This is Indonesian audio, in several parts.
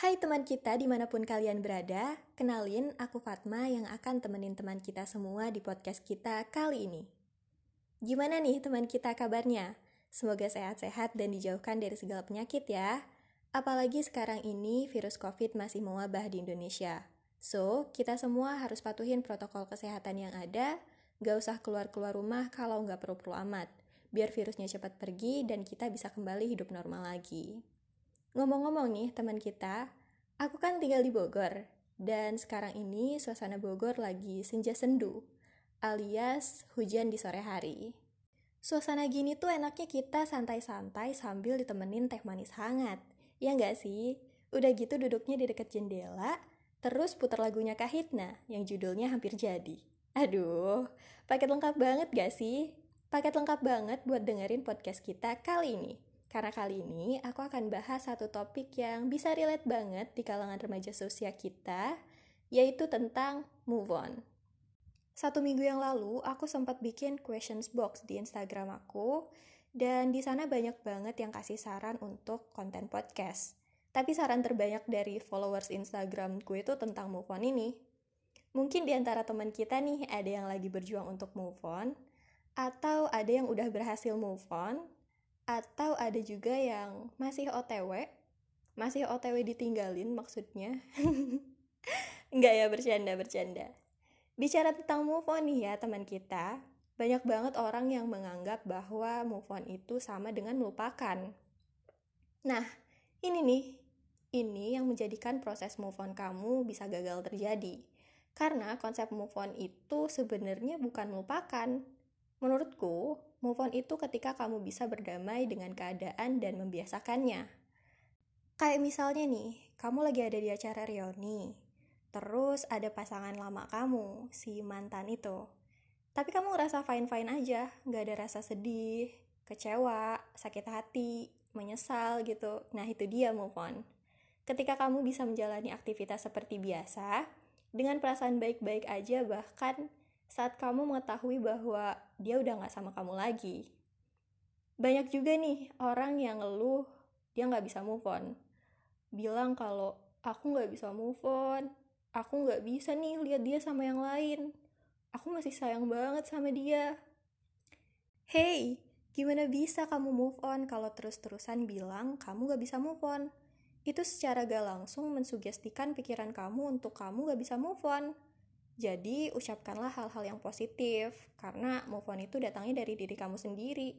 Hai teman kita di mana pun kalian berada, kenalin aku Fatma yang akan temenin teman kita semua di podcast kita kali ini. Gimana nih teman kita kabarnya? Semoga sehat-sehat dan dijauhkan dari segala penyakit ya. Apalagi sekarang ini virus COVID masih mewabah di Indonesia. So, kita semua harus patuhin protokol kesehatan yang ada, gak usah keluar-keluar rumah kalau nggak perlu-perlu amat, biar virusnya cepat pergi dan kita bisa kembali hidup normal lagi. Ngomong-ngomong nih teman kita, aku kan tinggal di Bogor, dan sekarang ini suasana Bogor lagi senja sendu, alias hujan di sore hari. Suasana gini tuh enaknya kita santai-santai sambil ditemenin teh manis hangat. Ya nggak sih? Udah gitu duduknya di dekat jendela, terus putar lagunya Kahitna yang judulnya hampir jadi. Aduh, paket lengkap banget gak sih? Paket lengkap banget buat dengerin podcast kita kali ini. Karena kali ini aku akan bahas satu topik yang bisa relate banget di kalangan remaja sosial kita, yaitu tentang move on. Satu minggu yang lalu, aku sempat bikin questions box di Instagram aku, dan di sana banyak banget yang kasih saran untuk konten podcast. Tapi saran terbanyak dari followers Instagramku itu tentang move on ini. Mungkin di antara teman kita nih ada yang lagi berjuang untuk move on, atau ada yang udah berhasil move on, atau ada juga yang masih OTW, masih OTW ditinggalin maksudnya. Enggak ya, bercanda, bercanda. Bicara tentang move on nih ya teman kita, banyak banget orang yang menganggap bahwa move on itu sama dengan melupakan. Nah, ini nih, ini yang menjadikan proses move on kamu bisa gagal terjadi. Karena konsep move on itu sebenarnya bukan melupakan. Menurutku, Move on itu ketika kamu bisa berdamai dengan keadaan dan membiasakannya. Kayak misalnya nih, kamu lagi ada di acara reuni, terus ada pasangan lama kamu, si mantan itu. Tapi kamu ngerasa fine-fine aja, gak ada rasa sedih, kecewa, sakit hati, menyesal gitu. Nah itu dia move on. Ketika kamu bisa menjalani aktivitas seperti biasa, dengan perasaan baik-baik aja bahkan saat kamu mengetahui bahwa dia udah gak sama kamu lagi. Banyak juga nih orang yang ngeluh dia gak bisa move on. Bilang kalau aku gak bisa move on, aku gak bisa nih lihat dia sama yang lain. Aku masih sayang banget sama dia. Hey, gimana bisa kamu move on kalau terus-terusan bilang kamu gak bisa move on? Itu secara gak langsung mensugestikan pikiran kamu untuk kamu gak bisa move on. Jadi, ucapkanlah hal-hal yang positif, karena move on itu datangnya dari diri kamu sendiri,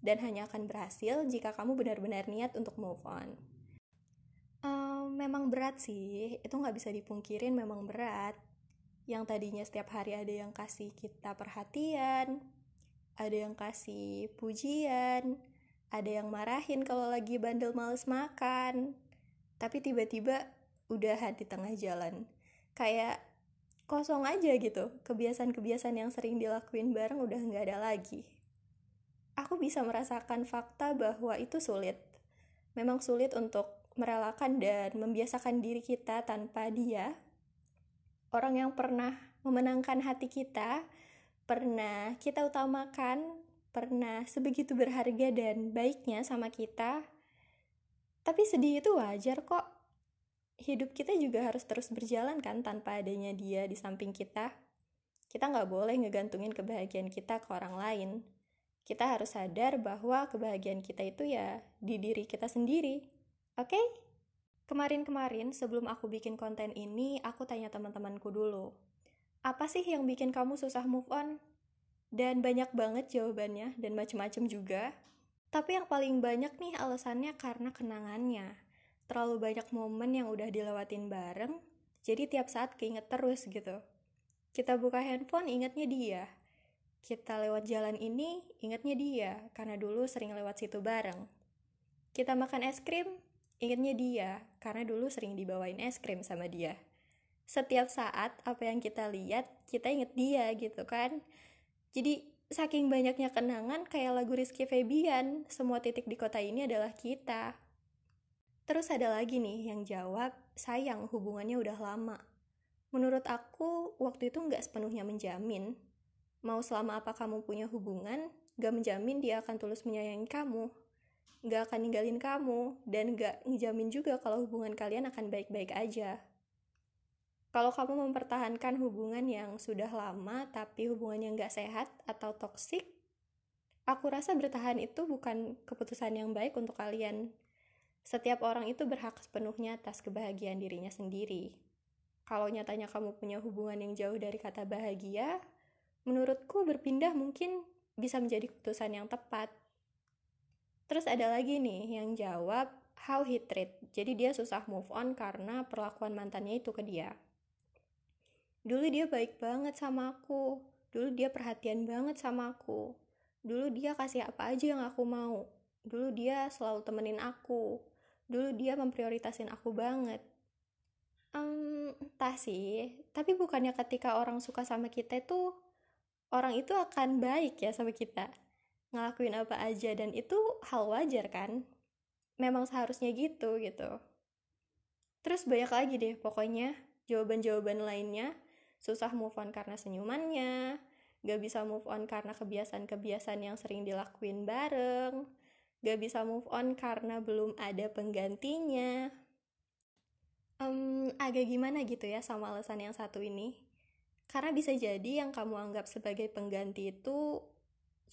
dan hanya akan berhasil jika kamu benar-benar niat untuk move on. Um, memang berat sih, itu nggak bisa dipungkirin memang berat. Yang tadinya setiap hari ada yang kasih kita perhatian, ada yang kasih pujian, ada yang marahin kalau lagi bandel males makan, tapi tiba-tiba udah di tengah jalan. Kayak kosong aja gitu. Kebiasaan-kebiasaan yang sering dilakuin bareng udah nggak ada lagi. Aku bisa merasakan fakta bahwa itu sulit. Memang sulit untuk merelakan dan membiasakan diri kita tanpa dia. Orang yang pernah memenangkan hati kita pernah kita utamakan pernah sebegitu berharga dan baiknya sama kita. Tapi sedih itu wajar kok hidup kita juga harus terus berjalan kan tanpa adanya dia di samping kita. Kita nggak boleh ngegantungin kebahagiaan kita ke orang lain. Kita harus sadar bahwa kebahagiaan kita itu ya di diri kita sendiri. Oke? Okay? Kemarin-kemarin sebelum aku bikin konten ini, aku tanya teman-temanku dulu. Apa sih yang bikin kamu susah move on? Dan banyak banget jawabannya dan macem-macem juga. Tapi yang paling banyak nih alasannya karena kenangannya terlalu banyak momen yang udah dilewatin bareng, jadi tiap saat keinget terus gitu. Kita buka handphone, ingetnya dia. Kita lewat jalan ini, ingetnya dia, karena dulu sering lewat situ bareng. Kita makan es krim, ingetnya dia, karena dulu sering dibawain es krim sama dia. Setiap saat, apa yang kita lihat, kita inget dia gitu kan. Jadi, saking banyaknya kenangan kayak lagu Rizky Febian, semua titik di kota ini adalah kita. Terus ada lagi nih yang jawab, sayang hubungannya udah lama. Menurut aku, waktu itu nggak sepenuhnya menjamin. Mau selama apa kamu punya hubungan, gak menjamin dia akan tulus menyayangi kamu. gak akan ninggalin kamu, dan gak ngejamin juga kalau hubungan kalian akan baik-baik aja. Kalau kamu mempertahankan hubungan yang sudah lama tapi hubungannya gak sehat atau toksik, aku rasa bertahan itu bukan keputusan yang baik untuk kalian. Setiap orang itu berhak sepenuhnya atas kebahagiaan dirinya sendiri. Kalau nyatanya kamu punya hubungan yang jauh dari kata bahagia, menurutku berpindah mungkin bisa menjadi keputusan yang tepat. Terus ada lagi nih yang jawab how he treat. Jadi dia susah move on karena perlakuan mantannya itu ke dia. Dulu dia baik banget sama aku. Dulu dia perhatian banget sama aku. Dulu dia kasih apa aja yang aku mau. Dulu dia selalu temenin aku. Dulu dia memprioritasin aku banget. Um, entah sih tapi bukannya ketika orang suka sama kita itu orang itu akan baik ya sama kita. Ngelakuin apa aja dan itu hal wajar kan? Memang seharusnya gitu gitu. Terus banyak lagi deh pokoknya jawaban-jawaban lainnya. Susah move on karena senyumannya gak bisa move on karena kebiasaan-kebiasaan yang sering dilakuin bareng gak bisa move on karena belum ada penggantinya. Um, agak gimana gitu ya sama alasan yang satu ini? Karena bisa jadi yang kamu anggap sebagai pengganti itu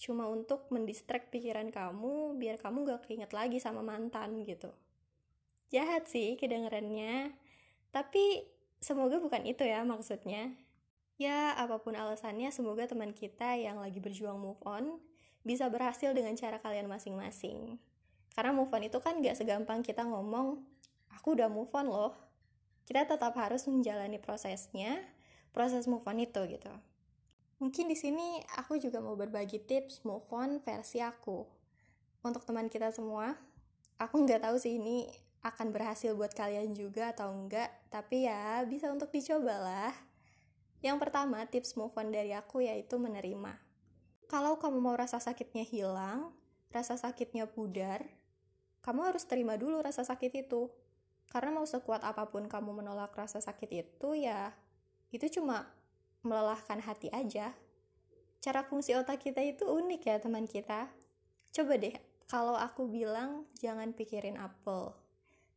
cuma untuk mendistract pikiran kamu biar kamu gak keinget lagi sama mantan gitu. Jahat sih kedengerannya. Tapi semoga bukan itu ya maksudnya. Ya apa pun alasannya semoga teman kita yang lagi berjuang move on bisa berhasil dengan cara kalian masing-masing karena move on itu kan gak segampang kita ngomong aku udah move on loh kita tetap harus menjalani prosesnya, proses move on itu gitu. Mungkin di sini aku juga mau berbagi tips move on versi aku. Untuk teman kita semua, aku nggak tahu sih ini akan berhasil buat kalian juga atau enggak, tapi ya bisa untuk dicoba lah. Yang pertama, tips move on dari aku yaitu menerima. Kalau kamu mau rasa sakitnya hilang, rasa sakitnya pudar, kamu harus terima dulu rasa sakit itu. Karena mau sekuat apa pun kamu menolak rasa sakit itu, ya itu cuma melelahkan hati aja. Cara fungsi otak kita itu unik ya teman kita. Coba deh, kalau aku bilang jangan pikirin apel.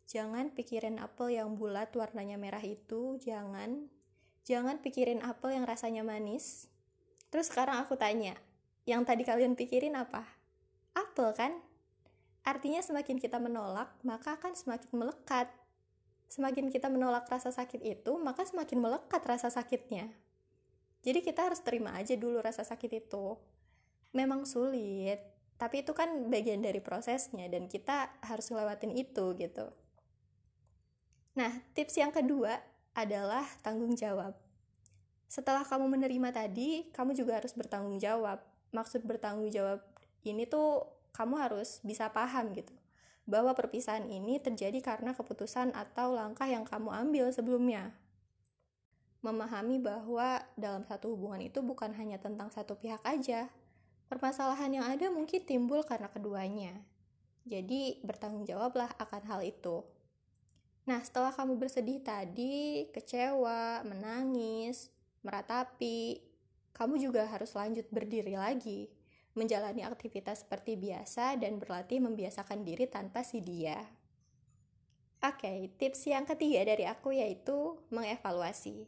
Jangan pikirin apel yang bulat warnanya merah itu, jangan. Jangan pikirin apel yang rasanya manis. Terus sekarang aku tanya, yang tadi kalian pikirin apa? Apel kan? Artinya semakin kita menolak, maka akan semakin melekat semakin kita menolak rasa sakit itu, maka semakin melekat rasa sakitnya. Jadi kita harus terima aja dulu rasa sakit itu. Memang sulit, tapi itu kan bagian dari prosesnya dan kita harus lewatin itu gitu. Nah, tips yang kedua adalah tanggung jawab. Setelah kamu menerima tadi, kamu juga harus bertanggung jawab. Maksud bertanggung jawab ini tuh kamu harus bisa paham gitu bahwa perpisahan ini terjadi karena keputusan atau langkah yang kamu ambil sebelumnya. Memahami bahwa dalam satu hubungan itu bukan hanya tentang satu pihak aja. Permasalahan yang ada mungkin timbul karena keduanya. Jadi, bertanggung jawablah akan hal itu. Nah, setelah kamu bersedih tadi, kecewa, menangis, meratapi, kamu juga harus lanjut berdiri lagi menjalani aktivitas seperti biasa dan berlatih membiasakan diri tanpa si dia. Oke, okay, tips yang ketiga dari aku yaitu mengevaluasi.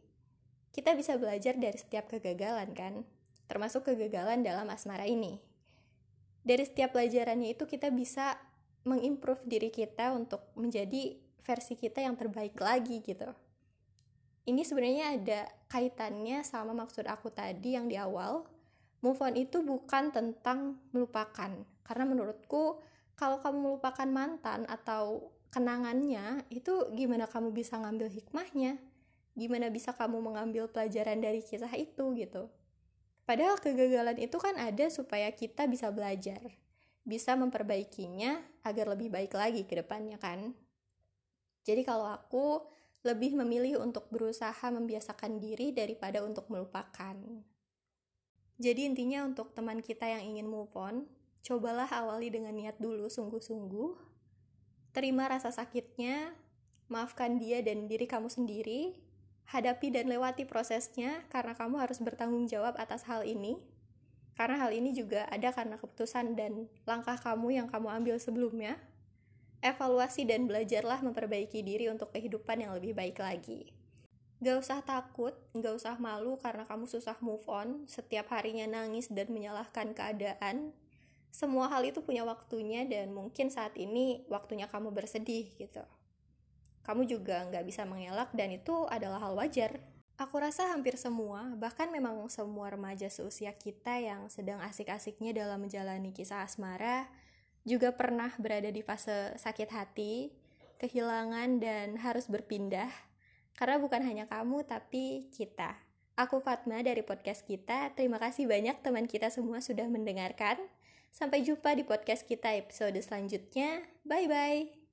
Kita bisa belajar dari setiap kegagalan kan, termasuk kegagalan dalam asmara ini. Dari setiap pelajarannya itu kita bisa mengimprove diri kita untuk menjadi versi kita yang terbaik lagi gitu. Ini sebenarnya ada kaitannya sama maksud aku tadi yang di awal, move on itu bukan tentang melupakan. Karena menurutku kalau kamu melupakan mantan atau kenangannya itu gimana kamu bisa ngambil hikmahnya? Gimana bisa kamu mengambil pelajaran dari kisah itu gitu. Padahal kegagalan itu kan ada supaya kita bisa belajar bisa memperbaikinya agar lebih baik lagi ke depannya kan. Jadi kalau aku lebih memilih untuk berusaha membiasakan diri daripada untuk melupakan. Jadi intinya untuk teman kita yang ingin move on, cobalah awali dengan niat dulu sungguh-sungguh. Terima rasa sakitnya, maafkan dia dan diri kamu sendiri, hadapi dan lewati prosesnya karena kamu harus bertanggung jawab atas hal ini. Karena hal ini juga ada karena keputusan dan langkah kamu yang kamu ambil sebelumnya. Evaluasi dan belajarlah memperbaiki diri untuk kehidupan yang lebih baik lagi. Gak usah takut, gak usah malu karena kamu susah move on, setiap harinya nangis dan menyalahkan keadaan. Semua hal itu punya waktunya dan mungkin saat ini waktunya kamu bersedih gitu. Kamu juga gak bisa mengelak dan itu adalah hal wajar. Aku rasa hampir semua, bahkan memang semua remaja seusia kita yang sedang asik-asiknya dalam menjalani kisah asmara, juga pernah berada di fase sakit hati, kehilangan, dan harus berpindah. Karena bukan hanya kamu, tapi kita. Aku Fatma dari podcast kita. Terima kasih banyak teman kita semua sudah mendengarkan. Sampai jumpa di podcast kita episode selanjutnya. Bye bye.